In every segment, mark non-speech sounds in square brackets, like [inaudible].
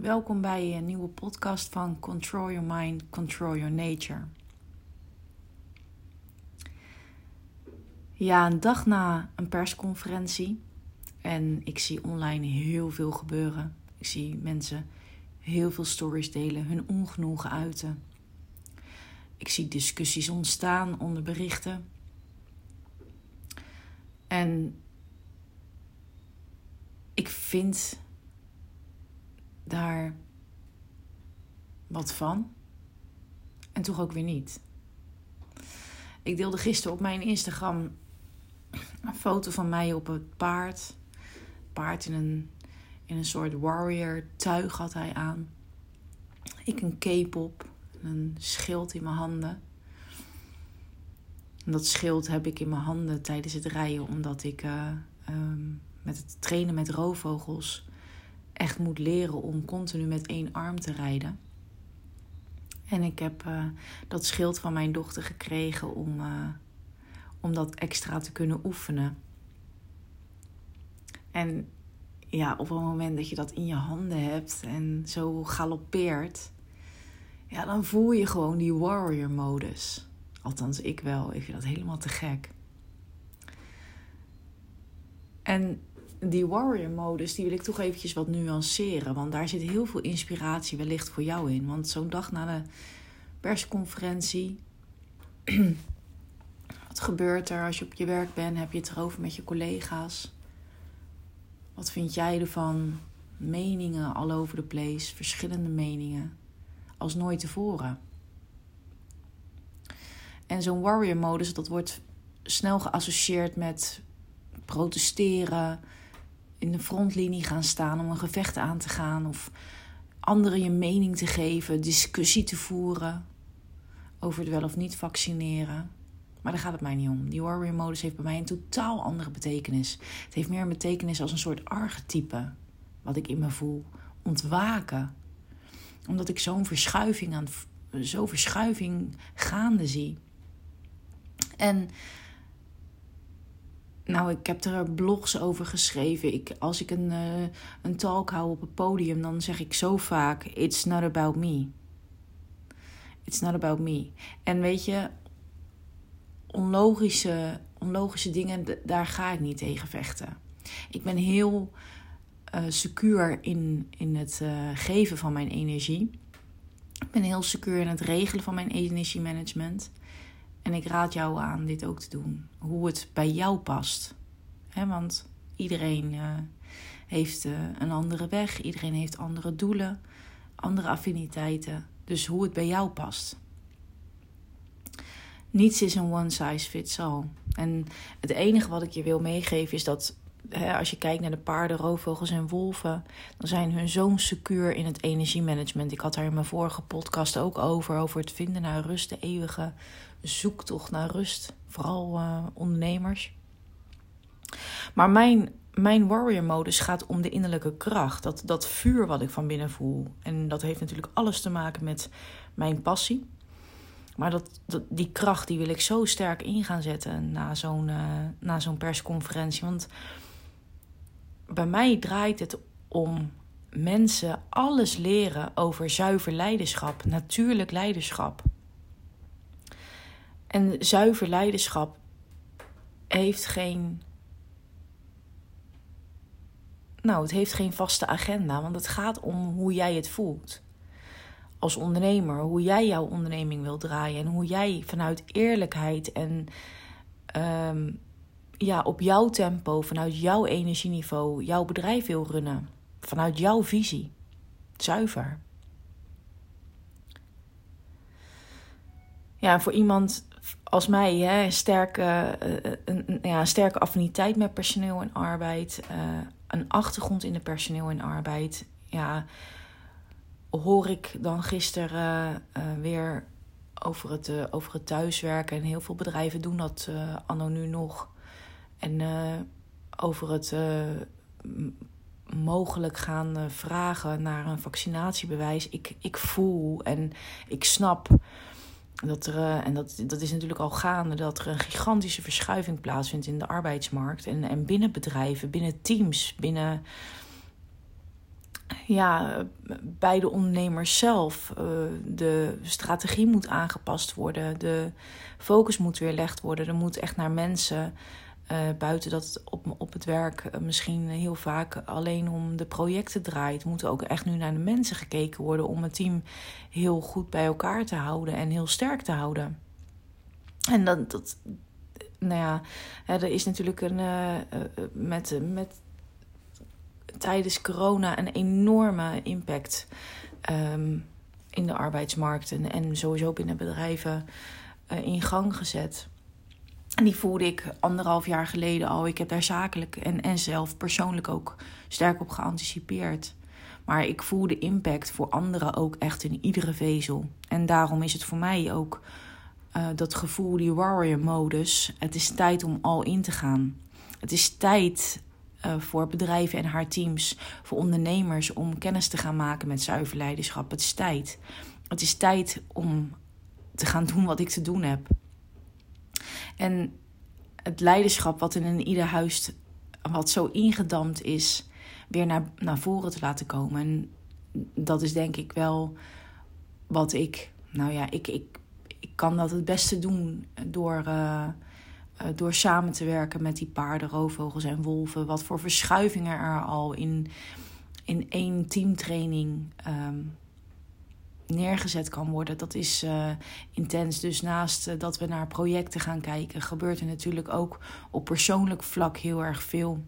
Welkom bij een nieuwe podcast van Control Your Mind, Control Your Nature. Ja, een dag na een persconferentie en ik zie online heel veel gebeuren. Ik zie mensen heel veel stories delen, hun ongenoegen uiten. Ik zie discussies ontstaan onder berichten. En ik vind daar wat van. En toch ook weer niet. Ik deelde gisteren op mijn Instagram een foto van mij op het paard. Paard in een, in een soort warrior tuig had hij aan. Ik een cape op, een schild in mijn handen. En dat schild heb ik in mijn handen tijdens het rijden, omdat ik uh, um, met het trainen met roofvogels echt moet leren om continu met één arm te rijden. En ik heb uh, dat schild van mijn dochter gekregen om, uh, om dat extra te kunnen oefenen. En ja, op het moment dat je dat in je handen hebt en zo galoppeert, ja, dan voel je gewoon die warrior modus. Althans, ik wel. Ik vind dat helemaal te gek. En die warrior modus, die wil ik toch eventjes wat nuanceren. Want daar zit heel veel inspiratie wellicht voor jou in. Want zo'n dag na de persconferentie. [clears throat] wat gebeurt er als je op je werk bent? Heb je het erover met je collega's? Wat vind jij ervan? Meningen all over the place, verschillende meningen, als nooit tevoren. En zo'n warrior modus, dat wordt snel geassocieerd met protesteren, in de frontlinie gaan staan om een gevecht aan te gaan of anderen je mening te geven, discussie te voeren over het wel of niet vaccineren. Maar daar gaat het mij niet om. Die warrior modus heeft bij mij een totaal andere betekenis. Het heeft meer een betekenis als een soort archetype wat ik in me voel. Ontwaken. Omdat ik zo'n verschuiving aan zo'n verschuiving gaande zie. En nou, ik heb er blogs over geschreven. Ik, als ik een, uh, een talk hou op het podium, dan zeg ik zo vaak: It's not about me. It's not about me. En weet je, onlogische, onlogische dingen, daar ga ik niet tegen vechten. Ik ben heel uh, secuur in, in het uh, geven van mijn energie. Ik ben heel secuur in het regelen van mijn energiemanagement. En ik raad jou aan dit ook te doen. Hoe het bij jou past. He, want iedereen uh, heeft uh, een andere weg. Iedereen heeft andere doelen. Andere affiniteiten. Dus hoe het bij jou past. Niets is een one size fits all. En het enige wat ik je wil meegeven is dat als je kijkt naar de paarden, roofvogels en wolven, dan zijn hun zo secuur in het energiemanagement. Ik had daar in mijn vorige podcast ook over, over het vinden naar rust, de eeuwige zoektocht naar rust, vooral uh, ondernemers. Maar mijn, mijn warrior modus gaat om de innerlijke kracht, dat, dat vuur wat ik van binnen voel. En dat heeft natuurlijk alles te maken met mijn passie. Maar dat, die kracht die wil ik zo sterk in gaan zetten na zo'n uh, na zo'n persconferentie. Want bij mij draait het om mensen alles leren over zuiver leiderschap, natuurlijk leiderschap. En zuiver leiderschap heeft geen. Nou, het heeft geen vaste agenda, want het gaat om hoe jij het voelt. Als ondernemer, hoe jij jouw onderneming wil draaien en hoe jij vanuit eerlijkheid en um, ja, op jouw tempo, vanuit jouw energieniveau, jouw bedrijf wil runnen. Vanuit jouw visie. Zuiver. Ja, voor iemand als mij, hè, een, sterke, eh, een, ja, een sterke affiniteit met personeel en arbeid, uh, een achtergrond in de personeel en arbeid, ja, hoor ik dan gisteren weer over het, over het thuiswerken. En heel veel bedrijven doen dat anno nu nog. En over het mogelijk gaan vragen naar een vaccinatiebewijs. Ik, ik voel en ik snap dat er, eh, en dat, dat is natuurlijk al gaande, dat er een gigantische verschuiving plaatsvindt in de arbeidsmarkt. En, en binnen bedrijven, binnen teams, binnen, ja, bij de ondernemers zelf. De strategie moet aangepast worden. De focus moet weerlegd worden. Er moet echt naar mensen. Uh, buiten dat het op, op het werk uh, misschien heel vaak alleen om de projecten draait, moet ook echt nu naar de mensen gekeken worden om het team heel goed bij elkaar te houden en heel sterk te houden. En dat, dat nou ja, er is natuurlijk een, met, met tijdens corona een enorme impact um, in de arbeidsmarkt en, sowieso binnen bedrijven in gang gezet. Die voelde ik anderhalf jaar geleden al. Ik heb daar zakelijk en, en zelf persoonlijk ook sterk op geanticipeerd. Maar ik voel de impact voor anderen ook echt in iedere vezel. En daarom is het voor mij ook uh, dat gevoel, die warrior-modus. Het is tijd om al in te gaan. Het is tijd uh, voor bedrijven en haar teams, voor ondernemers om kennis te gaan maken met zuiver leiderschap. Het is tijd. Het is tijd om te gaan doen wat ik te doen heb. En het leiderschap wat in ieder huis, wat zo ingedampt is, weer naar, naar voren te laten komen. En dat is denk ik wel wat ik, nou ja, ik, ik, ik kan dat het beste doen door. Uh, uh, door samen te werken met die paarden, roofvogels en wolven. Wat voor verschuivingen er al in, in één teamtraining um, neergezet kan worden. Dat is uh, intens. Dus naast uh, dat we naar projecten gaan kijken, gebeurt er natuurlijk ook op persoonlijk vlak heel erg veel.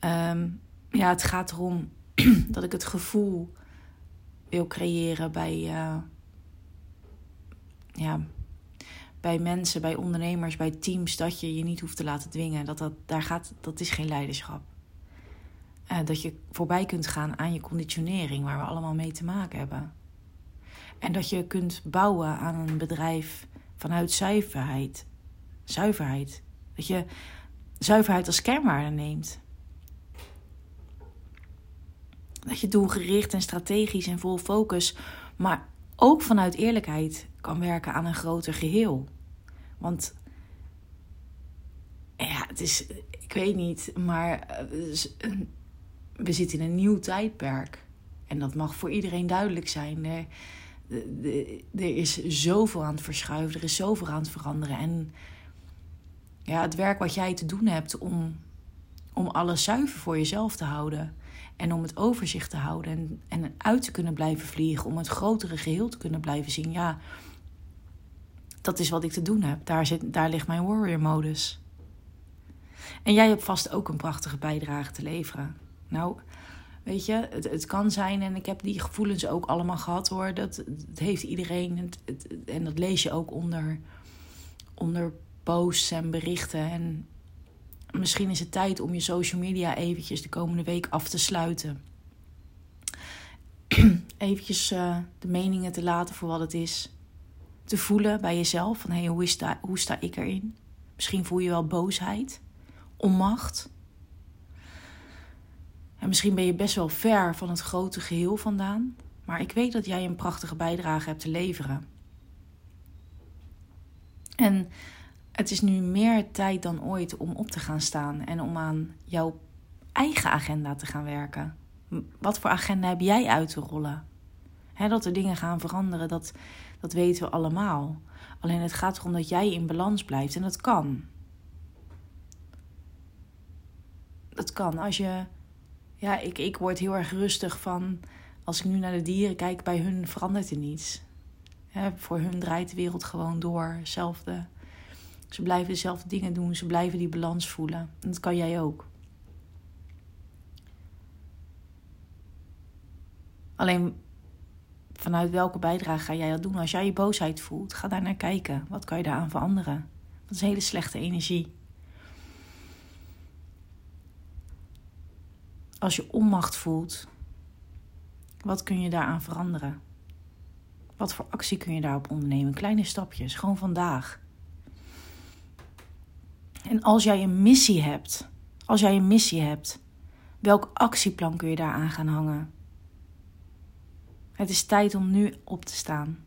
Um, ja, het gaat erom [clears throat] dat ik het gevoel wil creëren bij. ja, bij mensen, bij ondernemers, bij teams, dat je je niet hoeft te laten dwingen. Dat, dat, daar gaat, dat is geen leiderschap. Uh, dat je voorbij kunt gaan aan je conditionering, waar we allemaal mee te maken hebben. En dat je kunt bouwen aan een bedrijf vanuit zuiverheid. Zuiverheid. Dat je zuiverheid als kernwaarde neemt. Dat je doelgericht en strategisch en vol focus, maar ook vanuit eerlijkheid kan werken aan een groter geheel. Want ja, het is, ik weet niet, maar eh, we zitten in een nieuw tijdperk. En dat mag voor iedereen duidelijk zijn. Er, er is zoveel aan het verschuiven, er is zoveel aan het veranderen. En ja, het werk wat jij te doen hebt om, om alles zuiver voor jezelf te houden. En om het overzicht te houden en, en uit te kunnen blijven vliegen. Om het grotere geheel te kunnen blijven zien. Ja, dat is wat ik te doen heb. Daar, zit, daar ligt mijn warrior-modus. En jij hebt vast ook een prachtige bijdrage te leveren. Nou, weet je, het, het kan zijn, en ik heb die gevoelens ook allemaal gehad hoor. Dat, heeft iedereen, het, en dat lees je ook onder, onder posts en berichten. En misschien is het tijd om je social media eventjes de komende week af te sluiten. [clears throat] eventjes uh, de meningen te laten voor wat het is te voelen bij jezelf. Van hé, hey, hoe, hoe sta ik erin? Misschien voel je wel boosheid, onmacht. En misschien ben je best wel ver van het grote geheel vandaan. Maar ik weet dat jij een prachtige bijdrage hebt te leveren. En het is nu meer tijd dan ooit om op te gaan staan en om aan jouw eigen agenda te gaan werken. Wat voor agenda heb jij uit te rollen? dat er dingen gaan veranderen, dat, dat weten we allemaal. Alleen het gaat erom dat jij in balans blijft en dat kan. Dat kan als je. Ja, ik, ik word heel erg rustig van. Als ik nu naar de dieren kijk, bij hun verandert er niets. voor hun draait de wereld gewoon door. Hetzelfde. Ze blijven dezelfde dingen doen. Ze blijven die balans voelen. En dat kan jij ook. Alleen vanuit welke bijdrage ga jij dat doen? Als jij je boosheid voelt, ga daar naar kijken. Wat kan je daaraan veranderen? Dat is hele slechte energie. Als je onmacht voelt, wat kun je daaraan veranderen? Wat voor actie kun je daarop ondernemen? Kleine stapjes, gewoon vandaag. En als jij een missie hebt, als jij een missie hebt, welk actieplan kun je daaraan gaan hangen? Het is tijd om nu op te staan.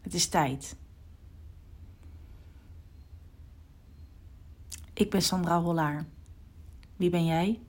Het is tijd. Ik ben Sandra Hollaar. Wie ben jij?